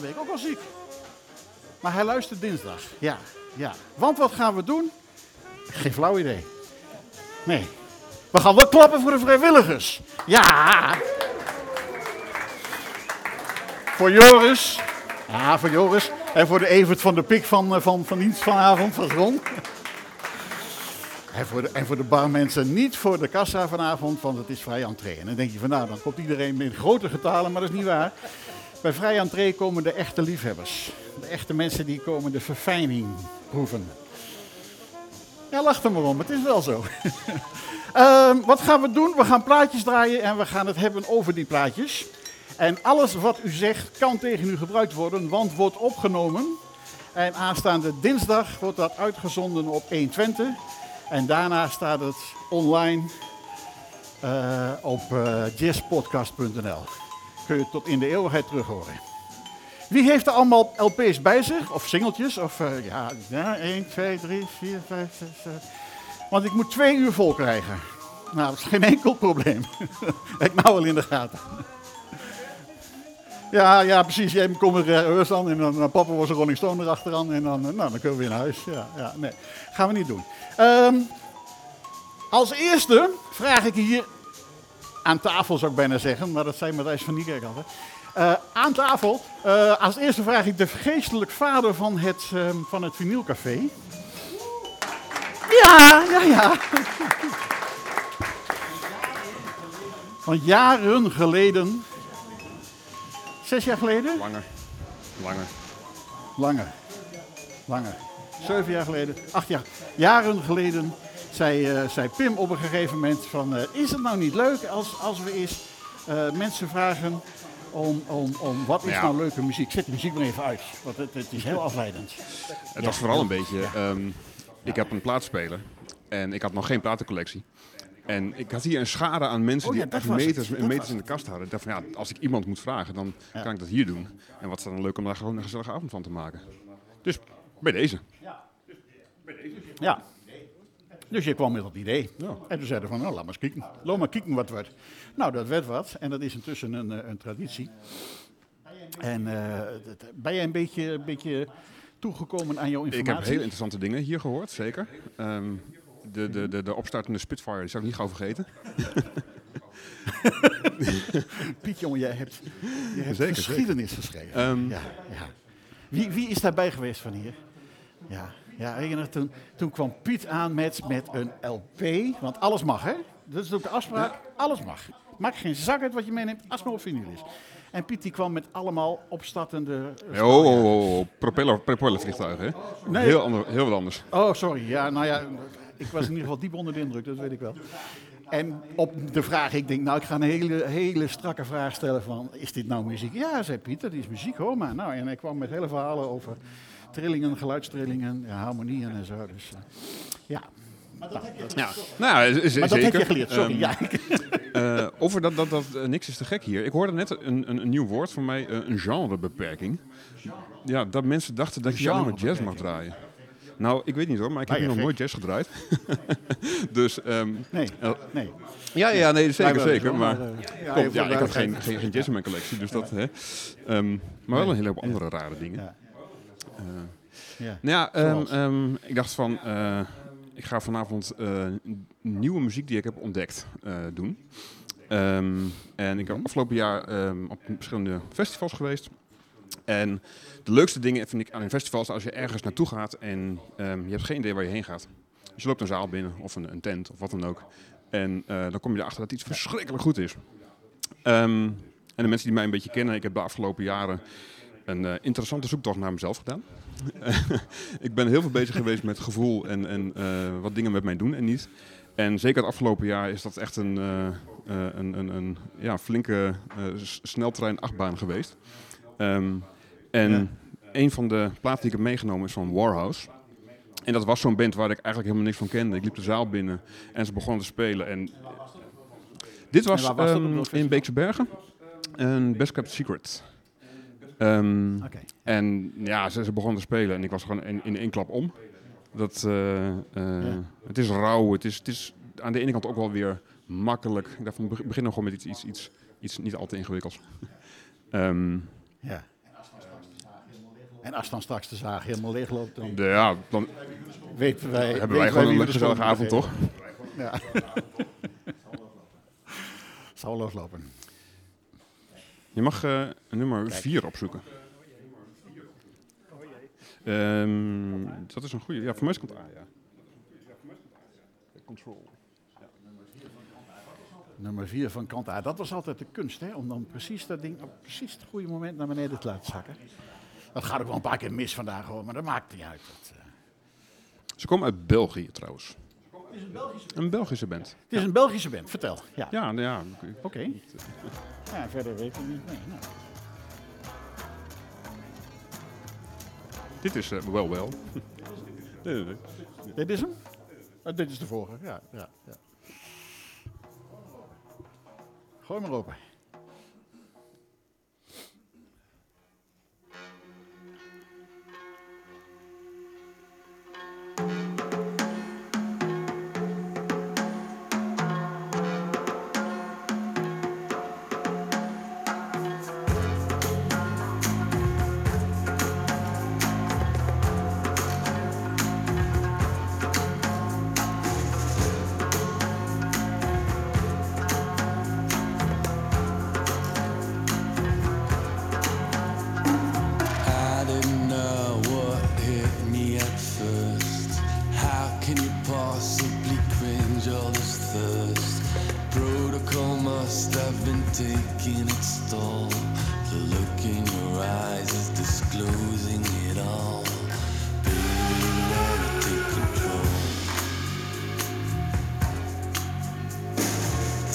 week ook al ziek. Maar hij luistert dinsdag. Ja, ja. Want wat gaan we doen? Geen flauw idee. Nee. We gaan wel klappen voor de vrijwilligers. Ja. Voor Joris. Ja, voor Joris. En voor de Evert van de Pik van, eh, van, van dienst vanavond, van Ron. En voor, de, en voor de barmensen niet voor de kassa vanavond, want het is vrij entree. En dan denk je van nou, dan komt iedereen in grote getalen, maar dat is niet waar. Bij vrij entree komen de echte liefhebbers. De echte mensen die komen de verfijning proeven. Ja, lach er maar om, het is wel zo. Ehm, wat gaan we doen? We gaan plaatjes draaien en we gaan het hebben over die plaatjes. En alles wat u zegt kan tegen u gebruikt worden, want wordt opgenomen. En aanstaande dinsdag wordt dat uitgezonden op 120. En daarna staat het online eh, op eh, jazzpodcast.nl. Kun je tot in de eeuwigheid terug horen. Wie heeft er allemaal LP's bij zich? Of singeltjes? Of eh, ja, ja, 1, 2, 3, 4, 5, 6, 7. Want ik moet twee uur vol krijgen. Nou, dat is geen enkel probleem. Ik nou al in de gaten. Ja, ja, precies. Jij komt er rehears aan en dan, papa was een Rolling Stone erachteraan en dan, nou, dan kunnen we weer naar huis. Ja, ja, nee, gaan we niet doen. Ehm, als eerste vraag ik hier aan tafel, zou ik bijna zeggen, maar dat zei Matthijs van Niekerk altijd. Eh, aan tafel, eh, als eerste vraag ik de geestelijk vader van het, ehm, van het vinylcafé. Ja, ja, ja. Want jaren geleden, zes jaar geleden? Langer. Langer. Langer. Langer. Zeven jaar geleden, acht jaar. Jaren geleden zei, eh, zei Pim op een gegeven moment van... eh, is het nou niet leuk als, als we eens eh, mensen vragen om, om, om wat is Ja. nou leuke muziek? Zet de muziek maar even uit, want het, het is heel afleidend. Het Ja. was vooral een beetje... ehm, ik heb een plaatspeler en ik had nog geen platencollectie. En ik had hier een schade aan mensen Oh die echt meters en meters in de kast hadden. Ik dacht van ja, als ik iemand moet vragen, dan kan ik dat hier doen. En wat is dan leuk om daar gewoon een gezellige avond van te maken. Dus bij deze. Ja. Dus je kwam met dat idee. Ja. En toen zeiden van, nou, laat maar eens kijken. Laat maar kijken wat wordt. Nou, dat werd wat. En dat is intussen een, eh, een traditie. En eh, dat- ben jij een beetje, een beetje toegekomen aan jouw Ik informatie? heb heel interessante dingen hier gehoord, zeker. Ehm, de, de, de, de opstartende Spitfire die zou ik niet gauw vergeten. Piet, jongen, jij hebt, hebt Zeker, geschiedenis geschreven. Ehm, ja, ja. Wie, wie is daarbij geweest van hier? Ja, ja je toen, toen kwam Piet aan met, met een LP. Want alles mag, hè? Dat is ook de afspraak. Alles mag. Maak geen zak uit wat je meeneemt, als het maar op vinyl is. En Piet die kwam met allemaal opstartende... eh, Oh, oh, oh, oh, propeller, propellervliegtuigen, hè? Nee. Heel, ander, heel wat anders. Oh, sorry. Ja, nou ja, ik was in ieder geval diep onder de indruk, dat weet ik wel. En op de vraag, ik denk, nou, ik ga een hele, hele strakke vraag stellen van, is dit nou muziek? Ja, zei Pieter, dit is muziek, hoor maar. Nou, en hij kwam met hele verhalen over trillingen, geluidstrillingen, ja, harmonieën en zo. Dus eh, ja, Ja, nou, ja, z- z- maar dat zeker. heb je geleerd, sorry. Ehm, ja. eh, over dat, dat, dat eh, niks is te gek hier. Ik hoorde net een, een, een nieuw woord voor mij, eh, een genrebeperking. Ja, dat mensen dachten dat je alleen maar jazz mag draaien. Nou, ik weet niet hoor, maar ik heb hier ja, nog nooit jazz gedraaid. dus, ehm, Nee, eh, nee. ja, ja, nee, zeker, zeker. Maar, maar, eh, ja, ik had de geen, geen, geen jazz in mijn collectie, dus dat, hè. Ehm, maar wel een hele hoop andere rare dingen. Ja. Ja. Nou ja, ehm, ehm, ik dacht van, eh, ik ga vanavond eh, nieuwe muziek die ik heb ontdekt eh, doen. Ehm, en ik ben afgelopen jaar ehm, op verschillende festivals geweest. En de leukste dingen vind ik aan een festival is als je ergens naartoe gaat en ehm, je hebt geen idee waar je heen gaat. Dus je loopt een zaal binnen of een, een tent of wat dan ook. En eh, dan kom je erachter dat iets verschrikkelijk goed is. Ehm, en de mensen die mij een beetje kennen, ik heb de afgelopen jaren een eh, interessante zoektocht naar mezelf gedaan. ik ben heel veel bezig geweest met gevoel en, en eh, wat dingen met mij doen en niet. En zeker het afgelopen jaar is dat echt een, een, een, een ja, flinke sneltrein achtbaan geweest. Ehm, en een van de platen die ik heb meegenomen is van Warhouse. En dat was zo'n band waar ik eigenlijk helemaal niks van kende. Ik liep de zaal binnen en ze begonnen te spelen. En dit was, waar was ehm, in Beekse Bergen. Een Best Kept Secret. Ehm. En ja, ze, ze begonnen te spelen en ik was gewoon in, in één klap om. Dat, eh, eh, Ja. Het is rauw, het is, het is aan de ene kant ook wel weer makkelijk. Ik dacht van beg- beginnen gewoon met iets, iets, iets, iets niet al te ingewikkelds. Ehm, Ja. En als dan straks de zaag helemaal leeg loopt, dan de, ja, dan weten wij. hebben wij gewoon een gezellige avond, toch? Ja. Zal loslopen. Je mag eh, nummer 4 opzoeken. Ehm, dat is een goede. Ja, voor mij is het A, ja. Control. Nummer 4 van kant A. Dat was altijd de kunst, hè? om dan precies dat ding op precies het goede moment naar beneden te laten zakken. Dat gaat ook wel een paar keer mis vandaag hoor, maar dat maakt niet uit. Dat, eh, Ze komen uit België trouwens. Een Belgische band. Het is een Belgische band, vertel. Ja. Ja, ja. Oké. Ja, verder weet ik niet. Nee, nou. Dit is eh, wel wel. Dit is hem? Oh, dit is de vorige, ja. ja, ja. Gooi maar open.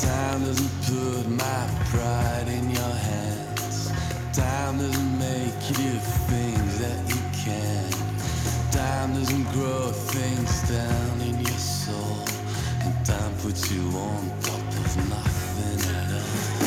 Time doesn't put my pride in your hands. Time doesn't make you do things that you can. Time doesn't grow things down in your soul. And time puts you on top of nothing at all.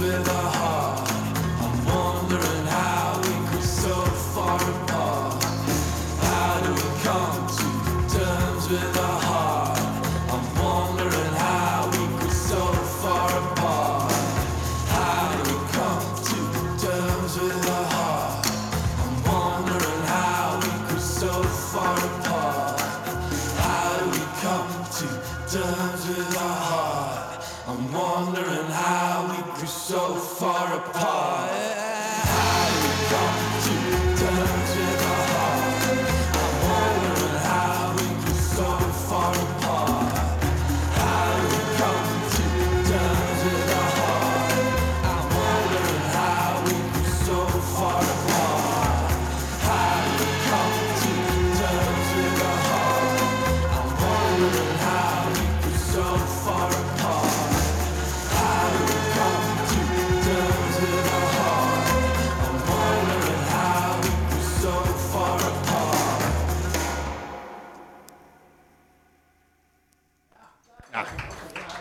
With our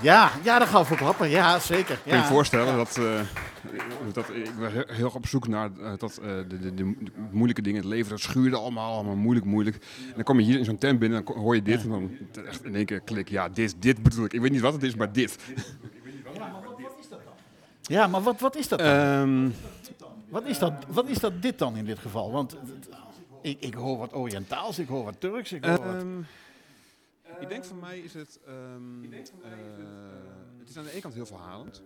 Ja, ja, dat gaan we voor klappen. Ja, zeker. Je Ja. je voorstellen dat, eh, dat ik was heel erg op zoek naar eh, dat, eh, de, de, de, moeilijke dingen in het leven. Dat schuurde allemaal, allemaal moeilijk, moeilijk. En dan kom je hier in zo'n tent binnen en dan hoor je dit. En dan echt in één keer klik, ja, dit, dit bedoel ik. Ik weet niet wat het is, maar dit. Ja, maar wat, wat is dat dan? Ehm, Wat is, dat, wat is dat dit dan in dit geval? Want ik, ik hoor wat Oriëntaals, ik hoor wat Turks, ik hoor wat... ehm, ik denk voor mij is het... ehm, eh, het is aan de ene kant heel verhalend.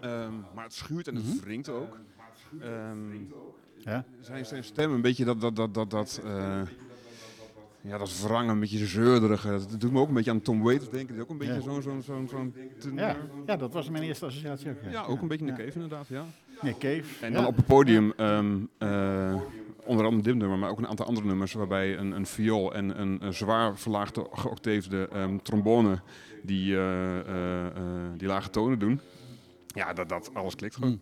Ehm, maar het schuurt en het wringt ook. Ehm, Ja? zijn, zijn stem een beetje dat, dat, dat, dat, dat, eh, ja, dat wrangen, een beetje zeurderige. Dat doet me ook een beetje aan Tom Waits denken. Dat is ook een beetje zo'n, zo'n, zo'n. Ja, ja, dat was mijn eerste associatie ook. Ja, ook een beetje Nick Cave inderdaad, ja. Nick Cave. En dan op het podium, ehm, eh, onder andere dit nummer, maar ook een aantal andere nummers, waarbij een, een viool en een, een zwaar verlaagde, geocteefde ehm, trombone die, eh, eh, die lage tonen doen. Ja, dat, dat alles klikt gewoon.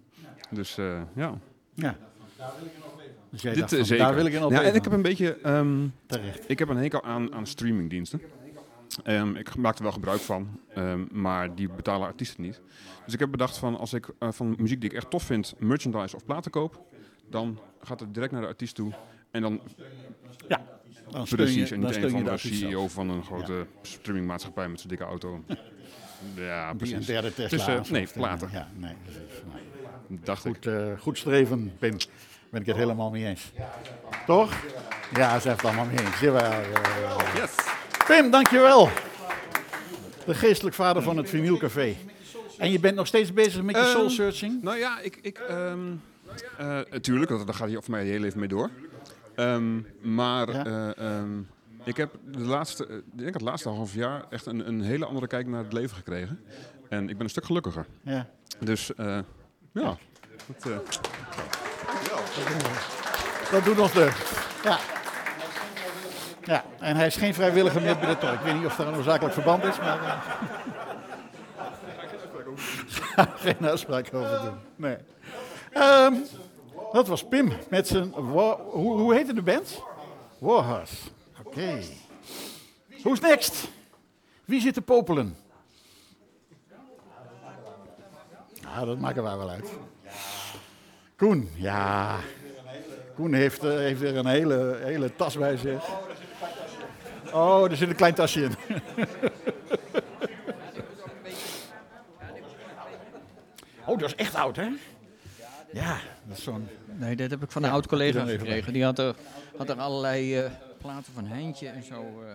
Dus eh, ja, Ja. Dus jij dit dacht eh, daar wil ik een op ja, en ik heb een beetje... ehm, terecht. Ik heb een hekel aan, aan streamingdiensten. Ehm, ik maak er wel gebruik van, ehm, maar die betalen artiesten niet. Dus ik heb bedacht van als ik eh, van muziek die ik echt tof vind, merchandise of platen koop, dan gaat het direct naar de artiest toe. En dan Ja, dan je, precies. En dan niet steun een je van de. CEO van een grote streamingmaatschappij met zijn dikke auto. Ja, Die een precies. derde Tesla. Dus, eh, nee, platen. Ja, nee, precies. Nee. Dacht ik. Goed, eh, goed streven, Pim. Ben ik het helemaal mee eens. Toch? Ja, ze heeft het allemaal mee eens. Jawel. Yes. Pim, dankjewel. De geestelijk vader van het Vinylcafé. En je bent nog steeds bezig met je Ehm, soul searching? Nou ja, ik, ik, ehm, eh, tuurlijk, dat- daar gaat hij voor mij heel even mee door. Ehm, maar Ja. eh, ehm, ik heb de laatste, eh, ik denk het laatste half jaar echt een, een hele andere kijk naar het leven gekregen. En ik ben een stuk gelukkiger. Ja. Dus eh, ja, dat, Dat doet ons deugd. Ja. Ja, en hij is geen vrijwilliger meer bij de TOR. Ik weet niet of daar een noodzakelijk verband is, maar... Ga geen uitspraak over doen. Nee. Ehm, dat was Pim met zijn... hoe, hoe heette de band? Warhorse. Oké. Who's next? Wie zit te popelen? Ja, dat maken wij wel uit. Koen, ja. Koen heeft, eh, heeft weer een hele, hele tas bij zich. Oh, er zit een klein tasje in. oh, dat is echt oud, hè? Ja, dat is zo'n... Nee, dat heb ik van een oud collega gekregen. Die had er, had er allerlei eh, platen van Heintje en zo eh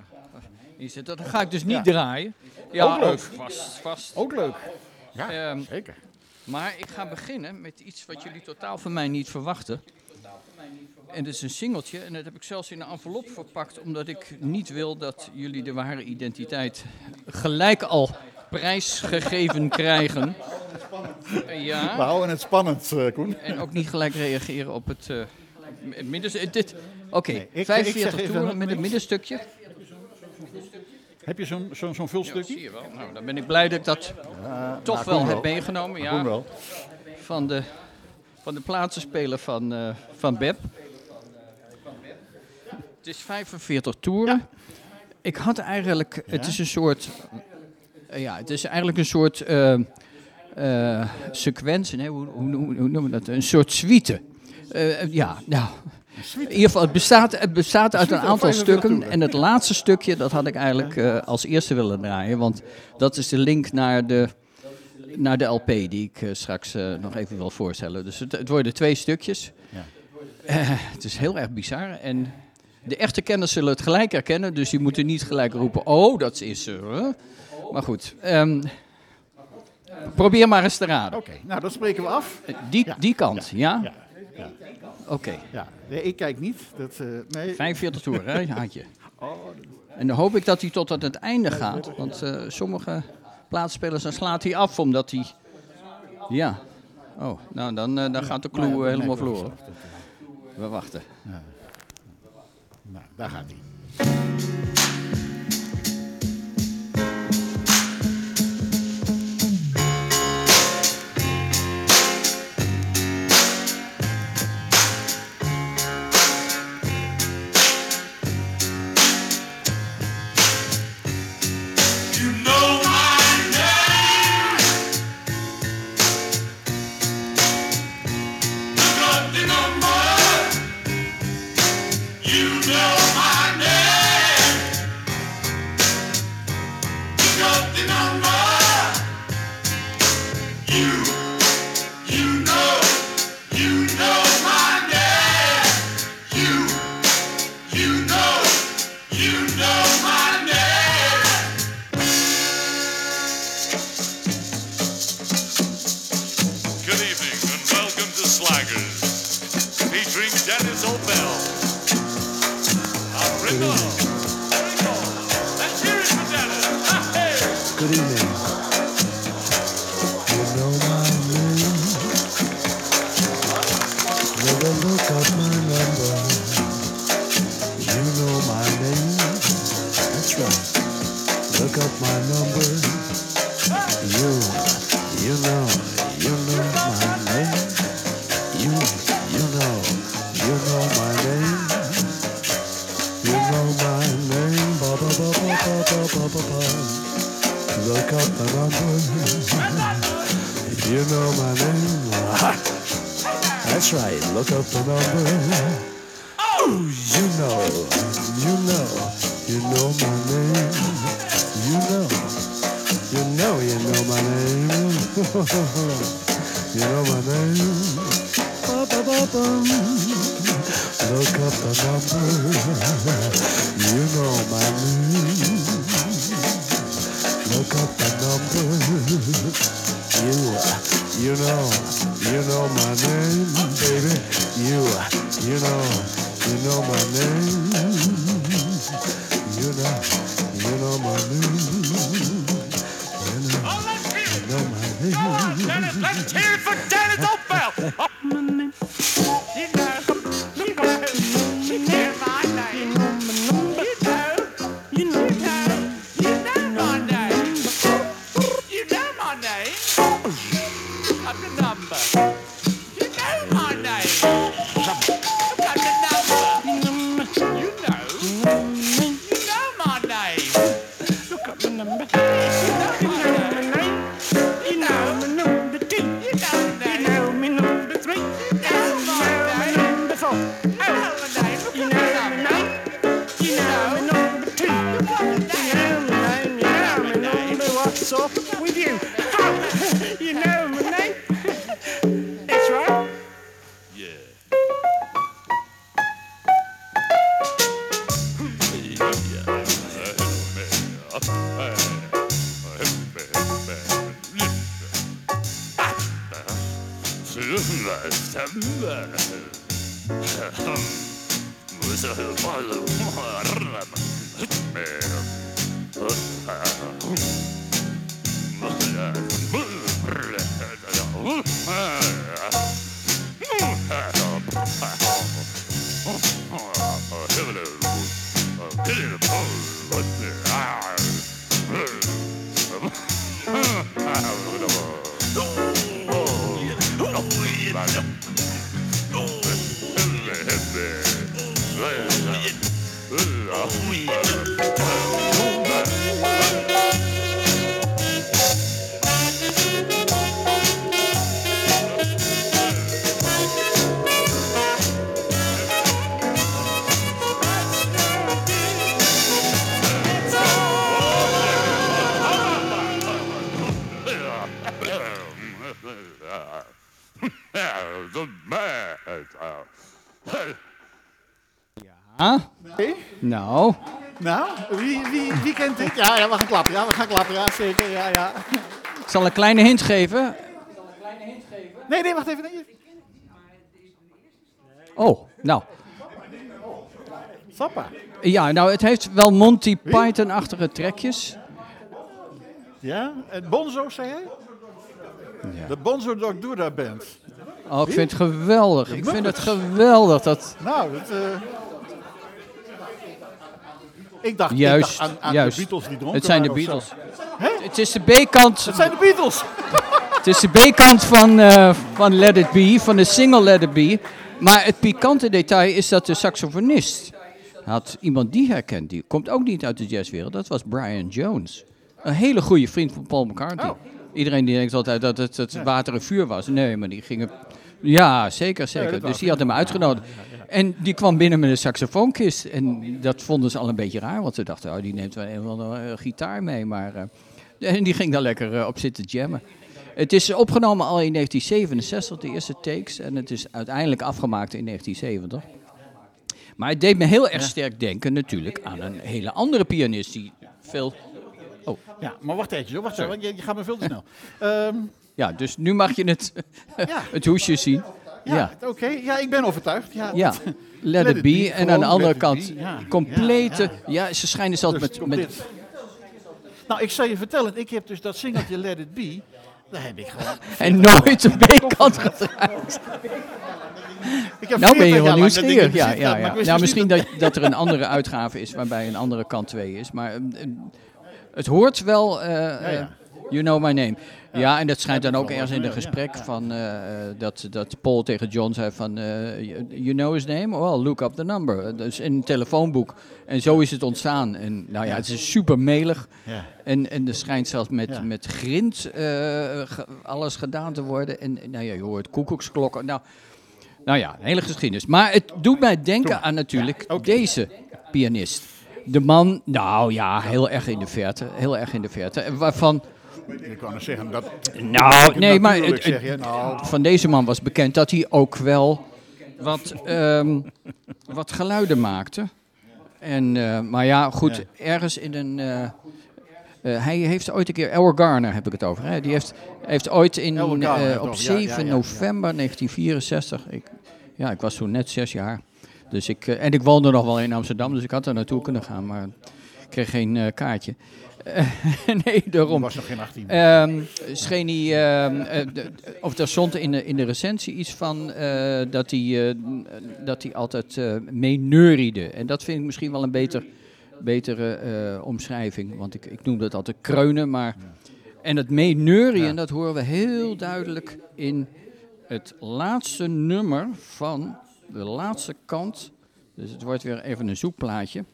in zitten. Dat ga ik dus niet Ja. draaien. Ja, Ook leuk. vast, vast. Ook leuk. Ja, Ehm, zeker. Maar ik ga beginnen met iets wat jullie totaal van mij niet verwachten. En dat is een singeltje en dat heb ik zelfs in een envelop verpakt, omdat ik niet wil dat jullie de ware identiteit gelijk al prijsgegeven krijgen. We Ja, houden het spannend, eh, Koen. en ook niet gelijk reageren op het, eh. Dit, Oké, ik- ik 45 zeg even toeren met het middenstukje. Heb je zo'n zo'n zo'n Ja, vulstukje? zie je wel. Nou, dan ben ik blij dat ik dat toch nou, wel Koen heb meegenomen. Ja, wel. van de, van de plaatsenspeler van, eh, van Beb. Het is 45 toeren. Ik had eigenlijk, het Ja? is een soort, eh, ja, het is eigenlijk een soort eh eh, sequentie, nee, hoe, hoe, hoe, hoe noemen we dat? Een soort suite. Eh, ja, nou, in ieder geval, het bestaat, het bestaat uit een aantal 45 stukken. En het laatste stukje, dat had ik eigenlijk eh, als eerste willen draaien. Want dat is de link naar de, naar de LP die ik eh, straks eh, nog even wil voorstellen. Dus het, het worden twee stukjes. Het is heel erg bizar. En de echte kenners zullen het gelijk herkennen. Dus die moeten niet gelijk roepen, oh, dat is... maar goed, ehm, probeer maar eens te raden. Oké, nou dat spreken we af. Die, Ja. die kant, ja? Ja, ja, Oké. ja. Nee, ik kijk niet. Dat, eh, nee. 45 toeren, hè, had je. En dan hoop ik dat hij tot aan het einde gaat. Want eh, sommige plaatsspelers dan slaat hij af omdat hij... Ja. Oh, nou dan, eh, dan gaat de clue ja, eh, helemaal verloren. We wachten. Nou, daar gaat hij. You, you know, you know my name. You know my name. Look up the number. You know my name. That's right. Look up the number. السماء وسهر الورم zeker. Ja, ja. ik zal een kleine hint geven. Nee, nee, wacht even. Nee. Oh, nou. Sappa. Ja, nou, het heeft wel Monty Python-achtige trekjes. Ja, en Bonzo, zei jij? De Bonzo Dog Band. Oh, ik vind het geweldig. Ik vind het geweldig dat... Nou, dat... Ik dacht, Juist, ik dacht aan, aan juist. de Beatles die dronken Het zijn de. Beatles. Het is de B-kant. Het zijn de Beatles. Het is de B-kant van, eh, van Let It Be, van de single Let It Be. Maar het pikante detail is dat de saxofonist had iemand die herkend. Die komt ook niet uit de jazzwereld. Dat was Brian Jones. Een hele goede vriend van Paul McCartney. Oh. Iedereen die denkt altijd dat het, het water en vuur was. Nee, maar die gingen... Ja, zeker, zeker. dus die had hem uitgenodigd. En die kwam binnen met een saxofoonkist. En dat vonden ze al een beetje raar. Want ze dachten, oh, die neemt wel een of andere eh, gitaar mee. Maar, eh, en die ging daar lekker eh, op zitten jammen. Het is opgenomen al in 1967, de eerste takes. En het is uiteindelijk afgemaakt in 1970. Maar het deed me heel erg sterk denken natuurlijk aan een hele andere pianist die veel... Ja, maar wacht even, wacht even, je, je gaat me veel te snel. Ehm, Ja, dus nu mag je het, ja, het hoesje zien. ja, Ja, oké. Ja, ik ben overtuigd. Ja, ja. Let, Let it it be. be, En aan de andere kant complete... ja, ze schijnen zelfs Dus met... met. Nou, ik zal je vertellen, ik heb dus dat singeltje Let It Be Daar heb ik gewoon... En nooit een B-kant gedraaid. Ik heb Nou ben je 40 wel nieuwsgierig. Ja, ja, ja. Nou, dus misschien dat, dat er een andere uitgave is waarbij een andere kant 2 is. Maar ehm, het hoort wel, eh, eh, You Know My Name. Ja, en dat schijnt dan ook ergens in een gesprek van eh, eh, dat, dat Paul tegen John zei van eh, you- know his name? Well, look up the number. Dus in een telefoonboek. En zo is het ontstaan. En nou ja, het is super melig. Ja. En, en er schijnt zelfs met, met grind alles gedaan te worden. En nou ja, je hoort koekoeksklokken. Nou, nou ja, een hele geschiedenis. Maar het doet mij denken aan natuurlijk deze pianist. De man, nou ja, heel erg in de verte. Heel erg in de verte. Waarvan, Ik kan zeggen dat... nou, nee, maar het- zeg je, nou, van deze man was bekend dat hij ook wel wat, ehm, wat geluiden maakte. En, eh, maar ja, goed, ergens in een... eh, eh, hij heeft ooit een keer, Elwer Garner heb ik het over, hè? die heeft, heeft ooit in, op het over, ja, 7 ja, ja, ja. november 1964, ik, ja, ik was toen net zes jaar. Dus ik, en ik woonde nog wel in Amsterdam, dus ik had er naartoe kunnen gaan, maar ik kreeg geen kaartje. Nee, daarom. was nog geen 18. Ehm scheen hij, ehm, eh, de- of er stond in de, in de recensie iets van eh, dat, hij, eh, dat hij altijd meeneuriede. En dat vind ik misschien wel een beter, betere omschrijving. Want ik, ik noem dat altijd kreunen. Maar, en het meeneurien, dat horen we heel duidelijk in het laatste nummer van de laatste kant. Dus het wordt weer even een zoekplaatje.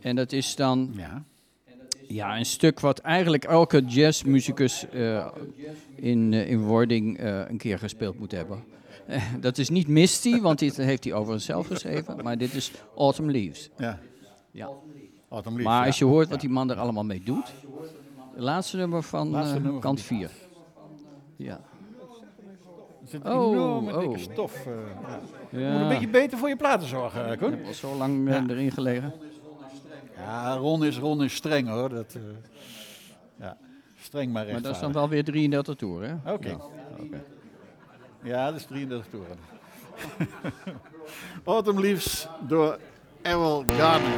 En dat is dan ja. Ja, een stuk wat eigenlijk elke jazzmuzikus eh, in, eh, in wording eh, een keer gespeeld moet hebben. Dat is niet Misty, want dit heeft hij over zichzelf geschreven, maar dit is Autumn Leaves. ja. Ja. Autumn Leaves, Maar als je hoort wat die man er allemaal mee doet, het laatste nummer van Laatste nummer van kant die 4. Ja. Er zit Oh, enorme oh. dikke stof. ja. ja. Moet een beetje beter voor je platen zorgen, Koen. Ik heb al zo lang erin gelegen. Ja, Ron is, Ron is streng hoor. Dat, eh, ja, streng maar Maar dat is dan rechtvaardig. wel weer 33 toeren, hè? Oké. Ja, dat is 33 toeren. Autumn Leaves door Errol Gardner.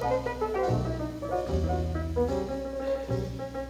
Thank you.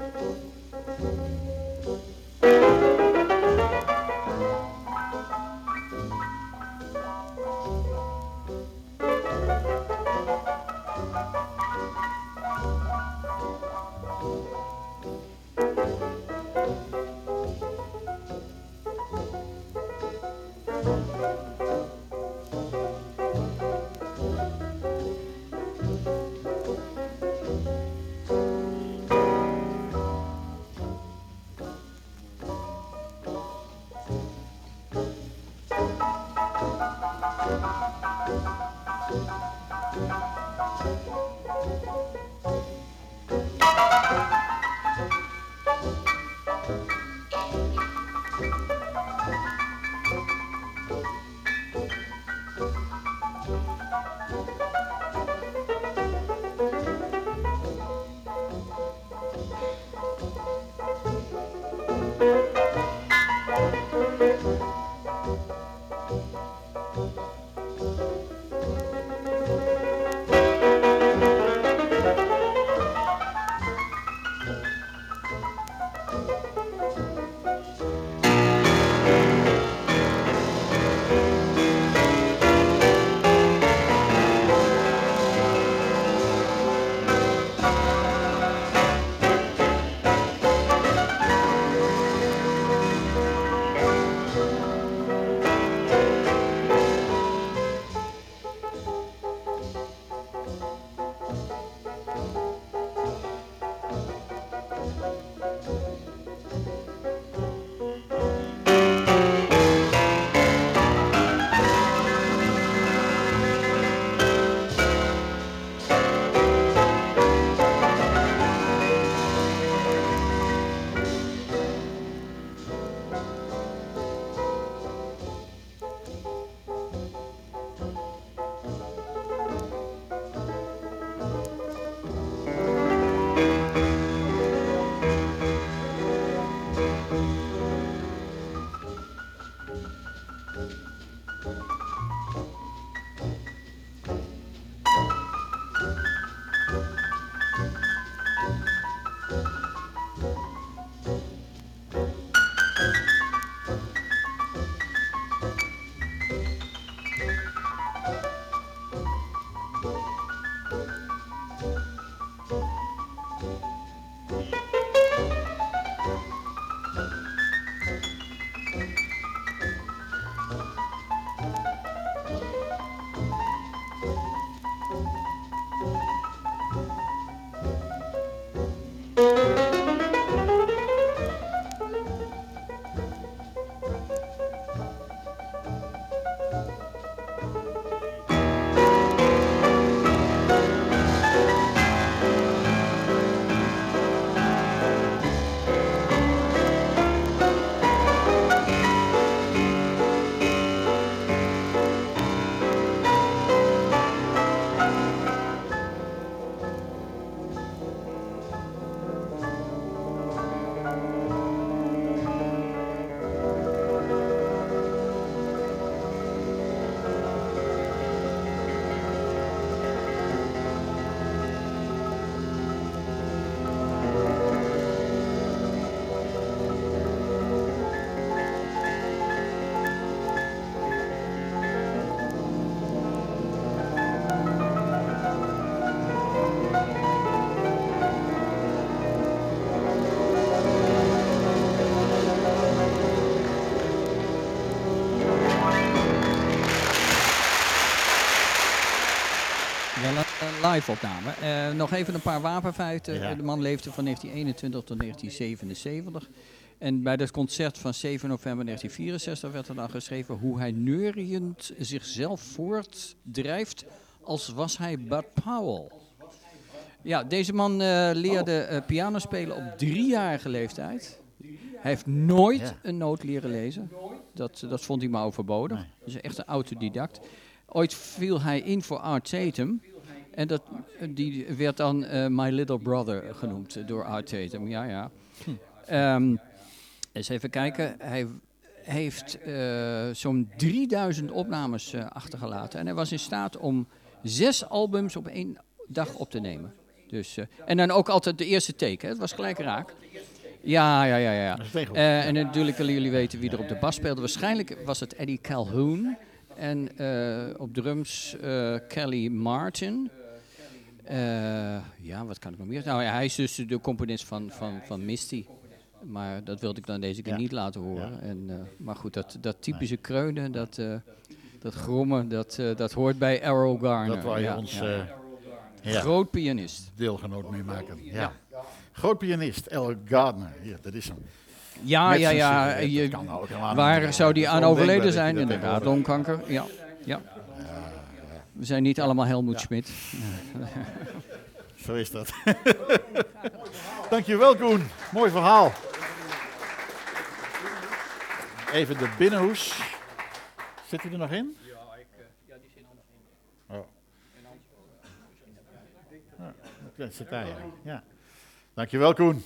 Live opname. Eh, nog even een paar wapenfeiten. Ja. De man leefde van 1921 tot 1977. En bij dat concert van 7 november 1964 werd er dan geschreven hoe hij neuriënd zichzelf voortdrijft als was hij Bud Powell. Ja, deze man eh, leerde eh, piano spelen op driejarige leeftijd. Hij heeft nooit Ja. een noot leren lezen. Dat, dat vond hij maar overbodig. Dus echt een autodidact. Ooit viel hij in voor Art Tatum. En dat, die werd dan eh, My Little Brother genoemd door Art Tatum. Ja, ja. Ehm, eens even kijken. Hij heeft eh, zo'n 3000 opnames eh, achtergelaten. En hij was in staat om zes albums op één dag op te nemen. Dus, en dan ook altijd de eerste take. Hè. Het was gelijk raak. Ja, ja, ja, ja. En natuurlijk willen jullie weten wie er op de bas speelde. Waarschijnlijk was het Eddie Calhoun. En op drums eh, Kelly Martin. Eh, ja, wat kan ik nog meer? Nou ja, hij is dus de componist van, van, van Misty. Maar dat wilde ik dan deze keer Ja. niet laten horen. En, eh, maar goed, dat, dat typische kreunen, dat, eh, dat grommen, dat, dat hoort bij Errol Garner. Dat wou je Ja, ons ja. ja, Groot pianist. deelgenoot mee maken. Ja. Groot pianist, El Gardner. Hier, dat is hem. Ja, Met ja, ja. je- nou waar zou die aan overleden zijn? Inderdaad, longkanker. Ja, ja. We zijn niet allemaal Helmoet Schmidt. Zo is dat. Dankjewel Koen. Mooi verhaal. Even de binnenhoes. Zit hij er nog in? Oh. Ja, dat zit daar, ja. ja. Dankjewel Koen.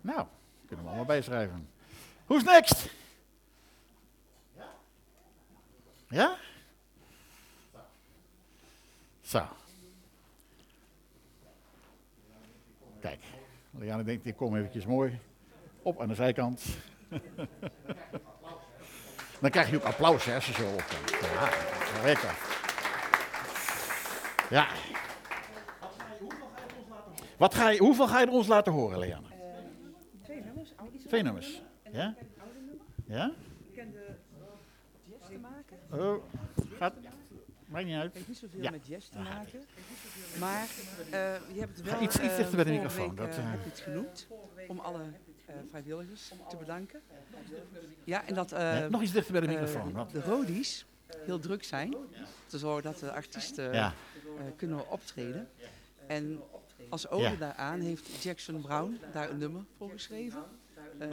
Nou, kunnen we allemaal bijschrijven. Who's next? Ja? Zo. Kijk, Liane denkt, ik kom eventjes mooi op aan de zijkant. Dan krijg je ook applaus hè, als je zo opkomt. Ja, lekker. Ja. Wat ga je, hoeveel ga je er ons laten horen, Liane? Twee nummers, Twee nummers. Ja? Ja? Ik ken de jazz te maken. Oh, gaat. Maakt niet uit. Het heeft niet zoveel Ja. met jazz te maken. Maar eh, je hebt het wel. iets- iets eh, dichter bij de microfoon, dat, eh, heb genoemd. Om alle vrijwilligers te bedanken. Ja, en dat nog iets dichter bij de microfoon. de Rodies heel druk zijn. Te zorgen dat de artiesten ja. kunnen optreden. En als ode Ja. daaraan heeft Jackson Brown daar een nummer voor geschreven. Eh,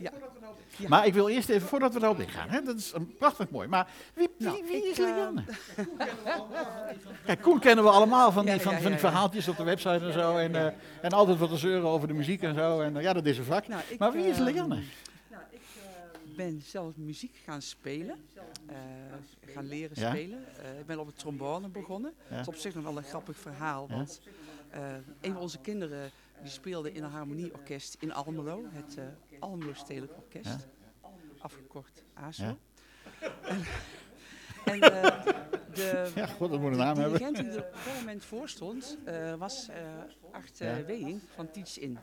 ja. Maar ik wil eerst even, voordat we daarop ingaan, hè, dat is een prachtig mooi. Maar wie, wie, Nou, wie ik, is eh, Lianne? Kijk, Koen kennen we allemaal van die, van, van die verhaaltjes op de website en zo. En, eh, en altijd wat te zeuren over de muziek en zo. En eh, ja, dat is een vak. Nou, ik, maar wie is ehm, Lianne? Ik ben zelf muziek gaan spelen, eh, gaan leren Ja? spelen. Eh, ik ben op het trombone begonnen. Dat is op zich nog wel een grappig verhaal, want eh, een van onze kinderen die speelde in een harmonieorkest in Almelo, het eh Almelo Stedelijk Orkest, afgekort ASO. Ja. En, en eh, de, Ja, god, dat moet een de naam dirigent die er op dat moment voor stond, eh, was Art Ja. Weing van Teach In.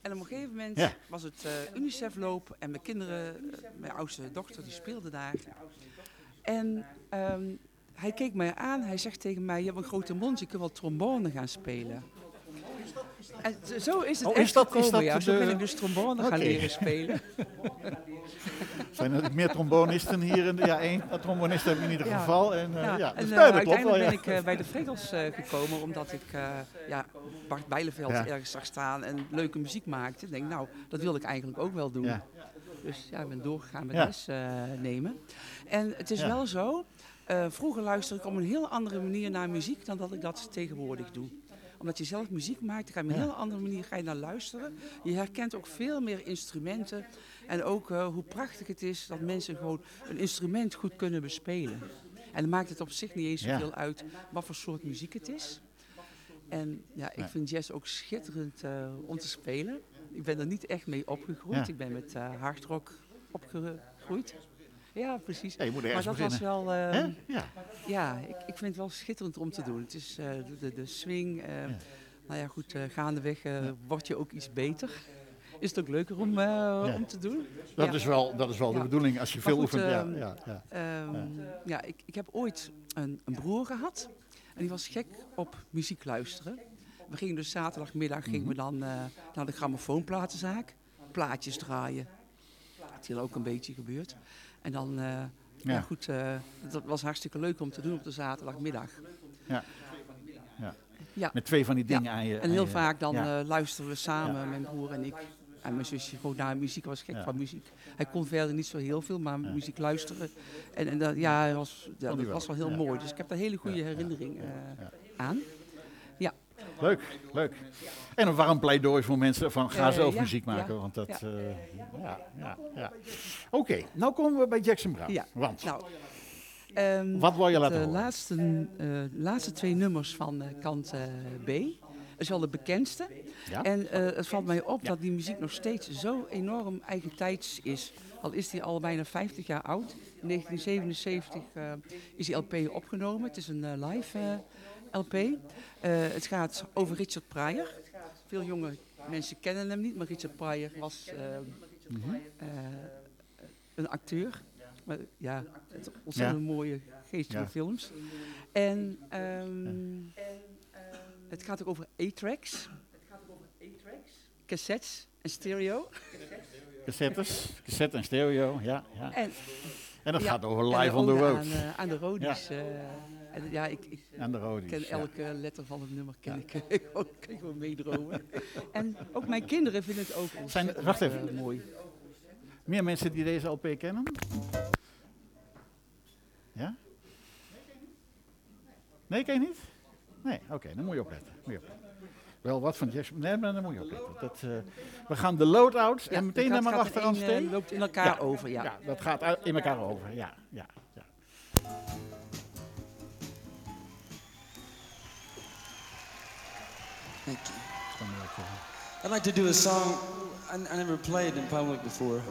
En op een gegeven moment Ja. was het eh UNICEF-loop en mijn kinderen, mijn oudste dochter, die speelde daar. En ehm, hij keek mij aan, hij zegt tegen mij, je hebt een grote mond, je kunt wel trombone gaan spelen. Zo is het Oh, echt is dat- is gekomen, dat ja. Zo de- ben ik dus trombone gaan leren spelen. Zijn er meer trombonisten hier? In de, ja, één trombonist heb ik in ieder Ja. geval. En, eh, ja, en is eh, duidelijk, klopt wel. uiteindelijk Ja. ben ik eh, bij de Fregels eh, gekomen omdat ik eh, ja, Bart Bijleveld Ja. ergens zag staan en leuke muziek maakte. Ik denk, nou, dat wil ik eigenlijk ook wel doen. Ja. Dus ja, ik ben doorgegaan met Ja. les eh, nemen. En het is Ja. wel zo, eh, vroeger luisterde ik op een heel andere manier naar muziek dan dat ik dat tegenwoordig doe omdat je zelf muziek maakt, dan ga je op een Ja. heel andere manier ga je naar luisteren. Je herkent ook veel meer instrumenten. En ook eh, hoe prachtig het is dat mensen gewoon een instrument goed kunnen bespelen. En dan maakt het op zich niet eens Ja. zoveel uit wat voor soort muziek het is. En ja, ik vind jazz ook schitterend eh, om te spelen. Ik ben er niet echt mee opgegroeid. Ik ben met eh hardrock opgegroeid. Ja, precies. Ja, je moet Maar dat was wel, eh, Hè? Ja. ja, ik, ik vind het wel schitterend om te doen. Het is eh, de, de, swing. eh, Nou ja, goed, eh, gaandeweg word je ook iets beter. is het ook leuker om, om te doen. Dat Ja. is wel, dat is wel de Ja. bedoeling als je veel goed, oefent. Ja, ehm, ja, ja. Ehm, ja, ik, ik heb ooit een, een broer gehad. En die was gek op muziek luisteren. We gingen dus zaterdagmiddag gingen Mhm. we dan eh, naar de grammofoonplatenzaak. Plaatjes draaien. Dat is hier ook een beetje gebeurd. En dan, eh, ja. Ja. goed, eh, dat was hartstikke leuk om te doen op de zaterdagmiddag. Ja. Ja. Met twee van die dingen aan je. En heel je- vaak dan eh, luisterden we samen, mijn broer en ik. En mijn zusje gewoon naar muziek, hij was gek Ja. van muziek. Hij kon verder niet zo heel veel, maar muziek luisteren. En, en dat, ja, was, ja, dat was wel heel mooi. Dus ik heb daar hele goede Ja, ja, herinnering ja. aan. Leuk, leuk. En een warm pleidooi voor mensen van ga Eh, zelf muziek maken. ja, Want dat, ja. eh, ja, ja, ja. Oké, nou komen we bij Jackson Brown. ja. Want, Nou, ehm, wat wil je laten de horen? laatste, eh, laatste twee nummers van eh, kant eh, B. Dat is wel de bekendste. Ja? En eh, het valt mij op dat die muziek nog steeds zo enorm eigentijds is. Al is die al bijna 50 jaar oud. In 1977 eh, is die LP opgenomen. Het is een eh, live eh, LP. Eh, het gaat over Richard Pryor. Veel jonge mensen kennen hem niet, maar Richard Pryor was eh, eh, een acteur. Maar, ja, het ontzettend mooie geestige Ja. films. En ehm, het gaat ook over A-tracks. Cassettes en stereo. Cassettes, cassette en stereo, ja. ja. En, En dat ja, gaat over Live on the Road. Aan, aan de eh, en ja, ik, ik Aan de Rodies. ken ja. elke letter van het nummer ken ik, kan ik gewoon meedromen. en ook mijn kinderen vinden het ook ontzettend wacht even. mooi. Meer mensen die deze LP kennen? Ja? Nee, ken je niet? Nee, oké, dan moet je opletten. Moet je opletten. Wel wat van Jackson, nee, maar dan moet je opletten. Dat, eh, we gaan de loadouts Ja, en meteen naar maar gaat achteraan in, eh, loopt in elkaar over, ja. Ja, dat gaat in elkaar over. Ja, ja, I'd like to do a song I, I never played in public before.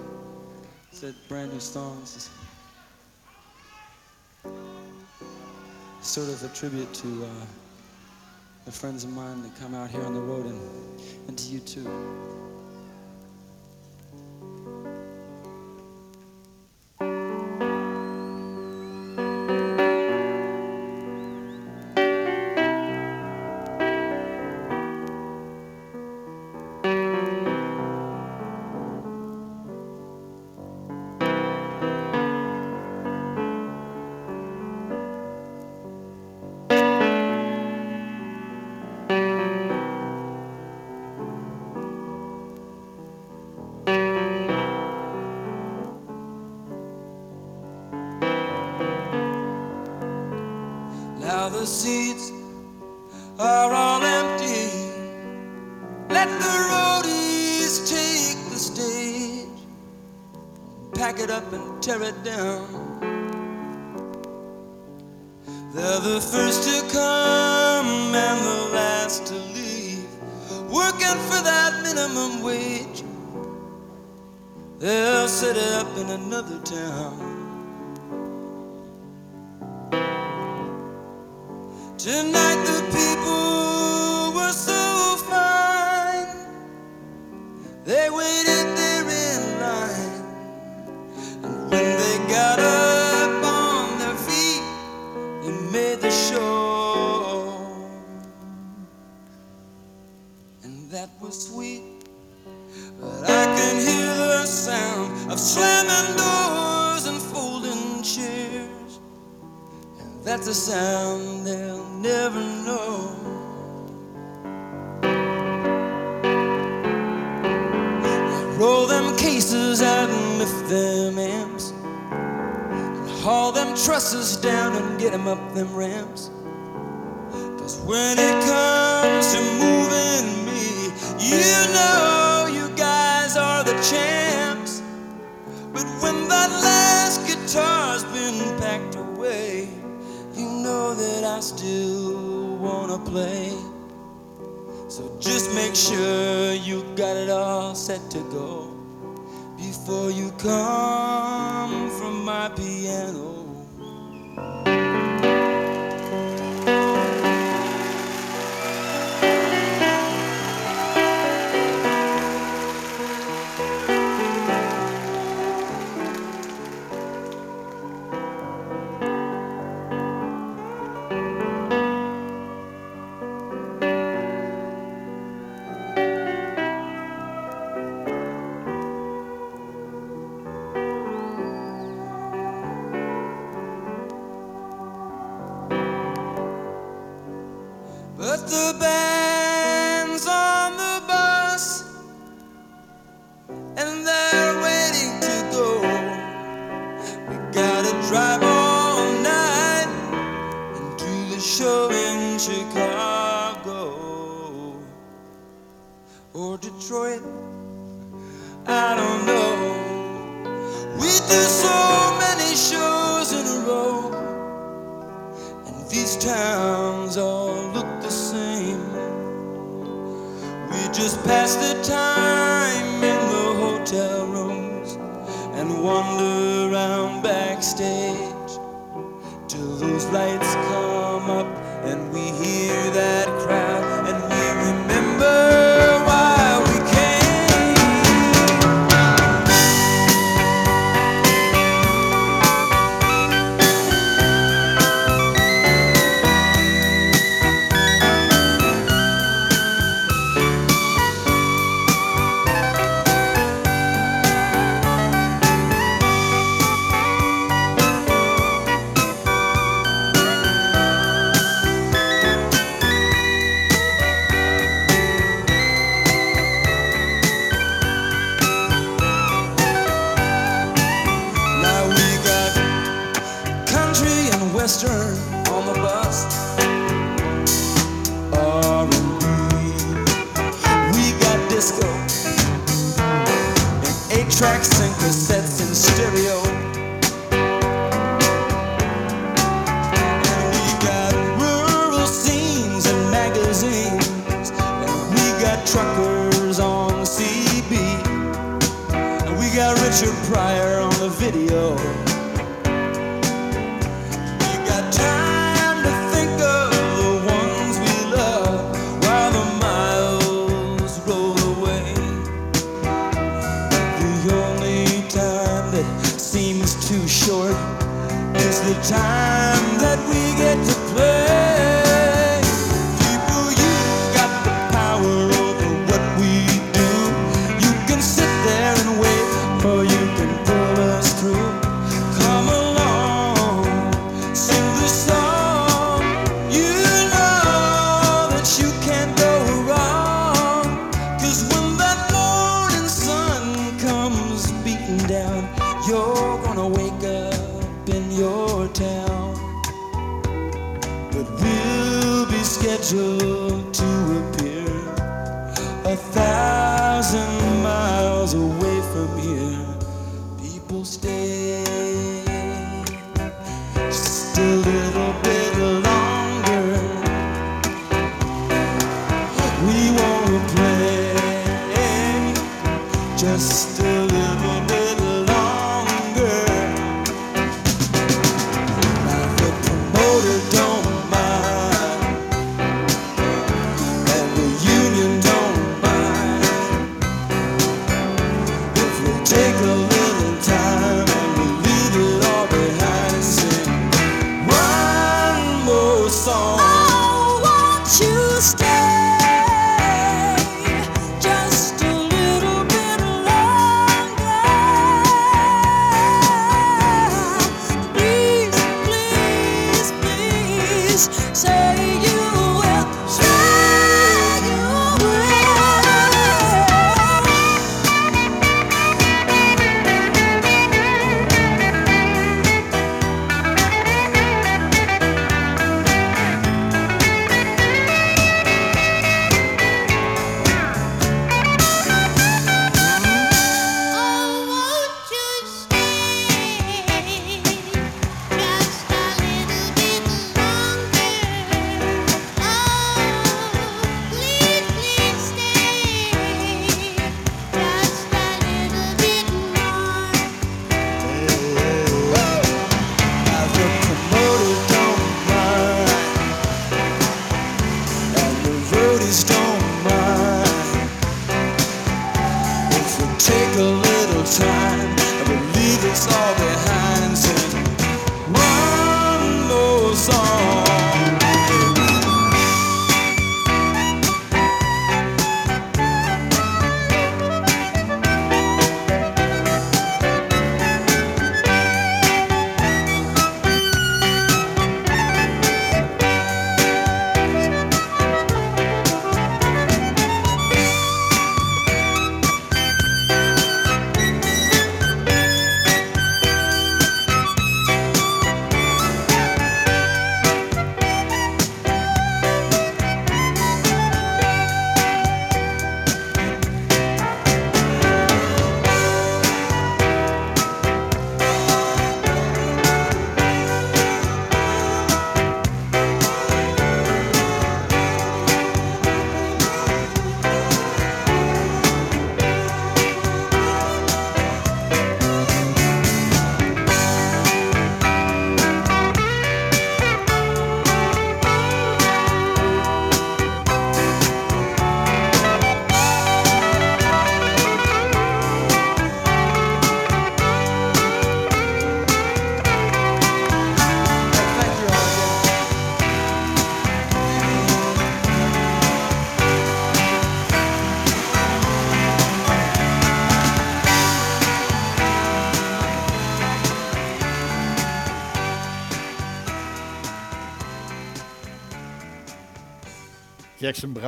It's a brand new song. It's sort of a tribute to uh, the friends of mine that come out here on the road and, and to you too. destroy it? I don't know. We do so many shows in a row, and these towns all look the same. We just pass the time in the hotel rooms and wander around backstage till those lights come. time.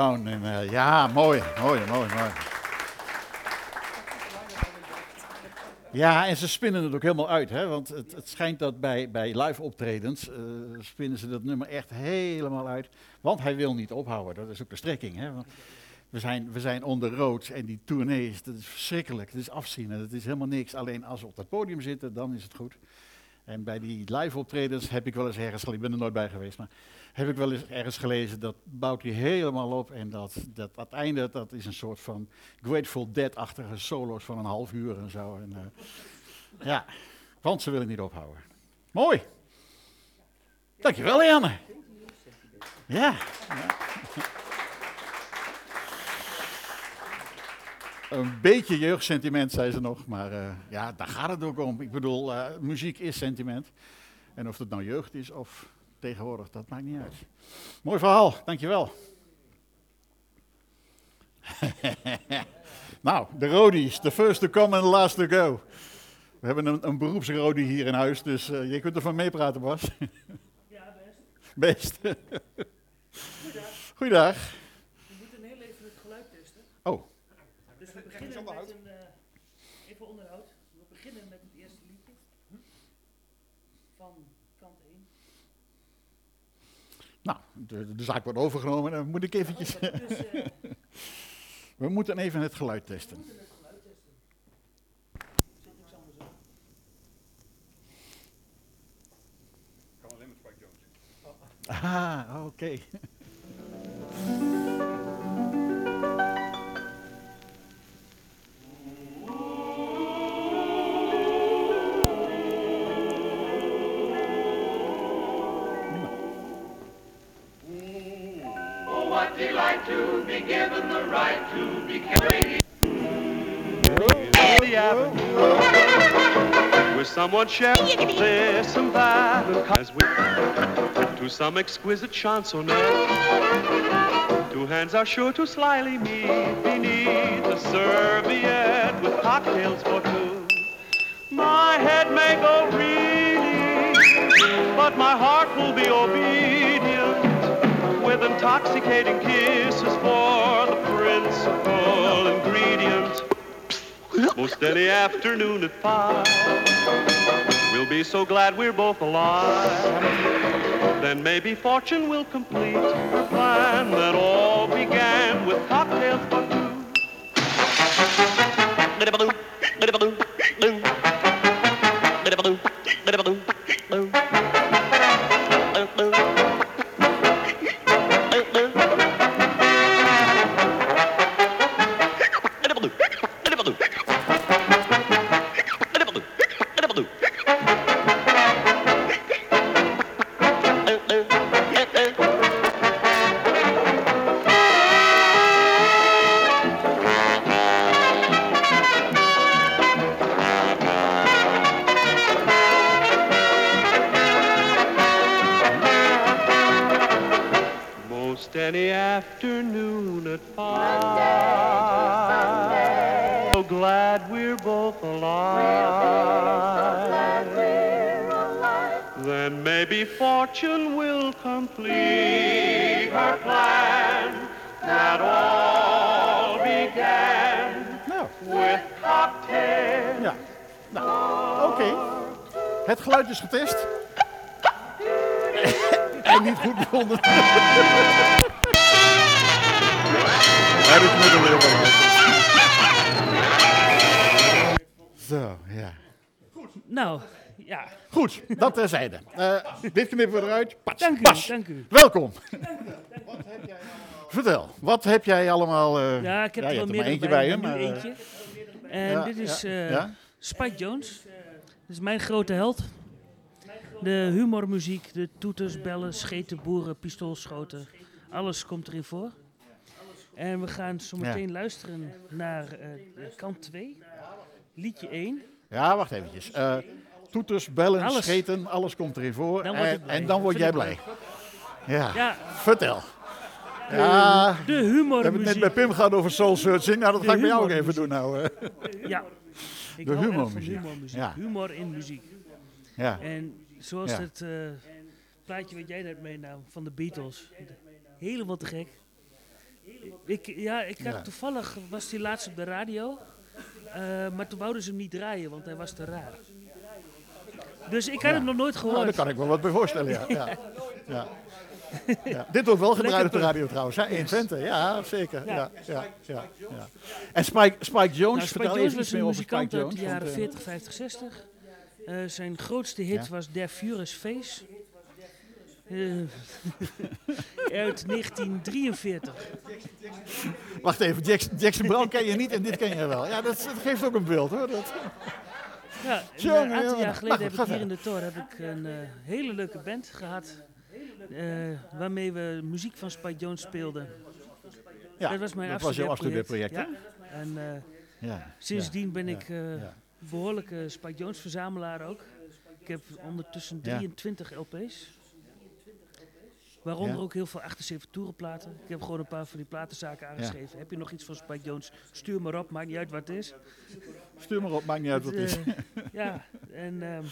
Eh, ja, mooi, mooi, mooi, mooi. Ja, en ze spinnen het ook helemaal uit. Hè? Want het, het schijnt dat bij, bij live optredens eh, spinnen ze dat nummer echt helemaal uit. Want hij wil niet ophouden. Dat is ook de strekking. Hè? We, zijn, we zijn on the road en die tournees, dat is verschrikkelijk. Het is afzien en het is helemaal niks. Alleen als we op dat podium zitten, dan is het goed. En bij die live optredens heb ik wel eens ergens, ik ben er nooit bij geweest, maar heb ik wel eens ergens gelezen, dat bouwt hij helemaal op. En dat, dat het einde, dat is een soort van Grateful Dead-achtige solo's van een half uur en zo. En, eh, ja, want ze willen niet ophouden. Mooi. Dankjewel, Janne. Ja. Een beetje jeugdsentiment, zei ze nog. Maar eh, ja, daar gaat het ook om. Ik bedoel, eh, muziek is sentiment. En of het nou jeugd is of tegenwoordig, dat maakt niet uit. Mooi verhaal, dankjewel. nou, de Rodies. The first to come and the last to go. We hebben een, een beroepsrodie hier in huis, dus eh, je kunt ervan meepraten, Bas. Ja, best. Best. Goeiedag. We moeten heel even het geluid testen. Oh, Dus we beginnen met een, eh, even onderhoud. We beginnen met het eerste liedje. Van kant 1. Nou, de, de zaak wordt overgenomen. Dan moet ik eventjes... Dus eh, We moeten even het geluid we testen. moeten het geluid testen. Zet ik zo maar zo. Ah, oké. Delight to be given the right to be carried. The avenue with someone sharing this and that as we to some exquisite chansonette two hands are sure to slyly meet beneath a serviette with cocktails for two. My head may go reeling but my heart will be obedient. with intoxicating kisses for the principal ingredient most any afternoon at five. We'll be so glad we're both alive. Then maybe fortune will complete her plan that all began with cocktails for two. Is getest. en niet goed bevonden. Ja, moet er weer wel uit. Zo, ja. Nou, ja. Goed, dat terzijde. Eh dit knippen we eruit. Pats, Dank u, pas. dank u. Welkom. Vertel, wat heb jij allemaal... eh, Ja, ik heb je er wel meer maar eentje bij, bij je, maar maar... eh, eentje. En ja, dit is ja, eh, ja. Spike Jones. Dit is mijn grote held. De humormuziek, de toeters, bellen, scheten, boeren, pistoolschoten. Alles komt erin voor. En we gaan zo Ja. meteen luisteren naar eh, kant 2. Liedje 1. Ja, wacht eventjes. Eh, toeters, bellen, Alles. scheten, alles komt erin voor. Dan en, dan word jij Vind ik blij. Ja, Ja, vertel. Ja, de we hebben het net bij Pim gehad over soul searching. Nou, dat De ga ik bij jou ook even doen nou. eh. Ja. Ik De humormuziek. humormuziek. Ja. Humor in muziek. Ja, En zoals het eh, plaatje wat jij net meenam van de Beatles. Helemaal te gek. Ik, ja, ik had toevallig was die laatst op de radio. eh, maar toen wouden ze hem niet draaien, want hij was te raar. Dus ik had hem nog nooit Nou, gehoord. daar kan ik me wat bij voorstellen, ja. ja. ja. Dit wordt wel gebruikt op de radio trouwens, hè? in Twente. Ja, zeker. Ja. Ja. Ja, En Spike, Spike Jones, Nou, Spike vertel Jones was een muzikant uit de jaren want, eh, 40, 50, 60. Eh, zijn grootste hit Ja. was Der Führer's Face. Eh, uit 1943. Wacht even, Jackson, Jackson Brown ken je niet en dit ken je wel. Ja, dat, dat geeft ook een beeld hoor. Dat, Ja, een aantal jongen. jaar Maar geleden heb ik hier in de Tor heb ik een eh, hele leuke band gehad. eh, waarmee we muziek van Spike Jones speelden. ja, dat was mijn dat was jouw afstudeerproject. Ja. En eh, Ja, sindsdien ben ik eh. Behoorlijke Spike Jones verzamelaar ook. Ik heb ondertussen Ja. 23 LP's. Waaronder Ja. ook heel veel 78 toerenplaten. Ik heb gewoon een paar van die platenzaken aangeschreven. Heb je nog iets van Spike Jones? Stuur maar op, maakt niet uit wat het is. Stuur maar op, maakt niet uit wat het is. Eh, ja, en ehm,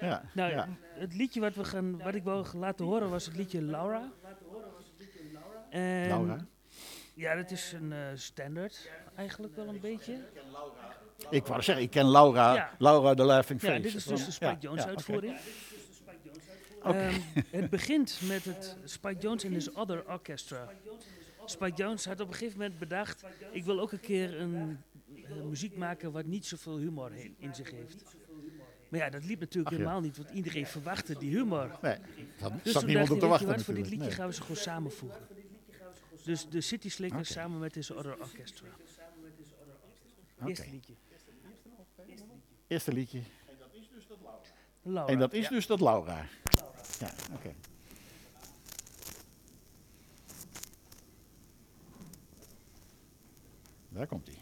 Ja, nou, ja. het liedje wat, we gaan, wat ik wou laten horen was het liedje Laura. En Laura? Ja, dat is een eh, standaard eigenlijk wel een beetje. Ik wou zeggen, ik ken Laura, Ja. Laura de Laughing Face. Ja, dit is dus de Spike Jones uitvoering. Ehm, het begint met het Spike Jones in his Other Orchestra. Spike Jones had op een gegeven moment bedacht, ik wil ook een keer een, eh, muziek maken wat niet zoveel humor in zich heeft. Maar ja, dat liep natuurlijk Ach ja. helemaal niet, want iedereen verwachtte die humor. Nee, daar dus zat niemand op te wachten wat, voor dit liedje nee. gaan we ze gewoon samenvoegen. Dus de City Slickers Oké. samen met his Other Orchestra. Eerste Oké. liedje. Eerste liedje. Laura. En dat is ja. dus dat Laura. Ja, oké. Daar komt hij.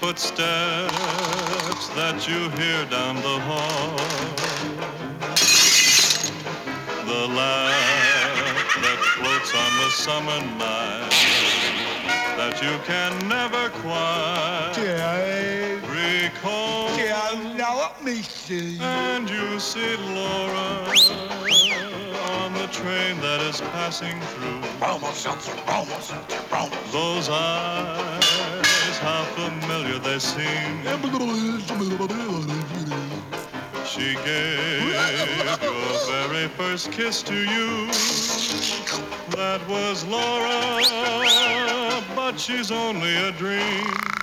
Footsteps that you hear down the hall. The laugh that floats on the summer night. That you can never quite recall. Yeah, now let me see. And you see Laura on the train that is passing through. Those eyes, how familiar they seem. She gave your very first kiss to you. That was Laura, but she's only a dream.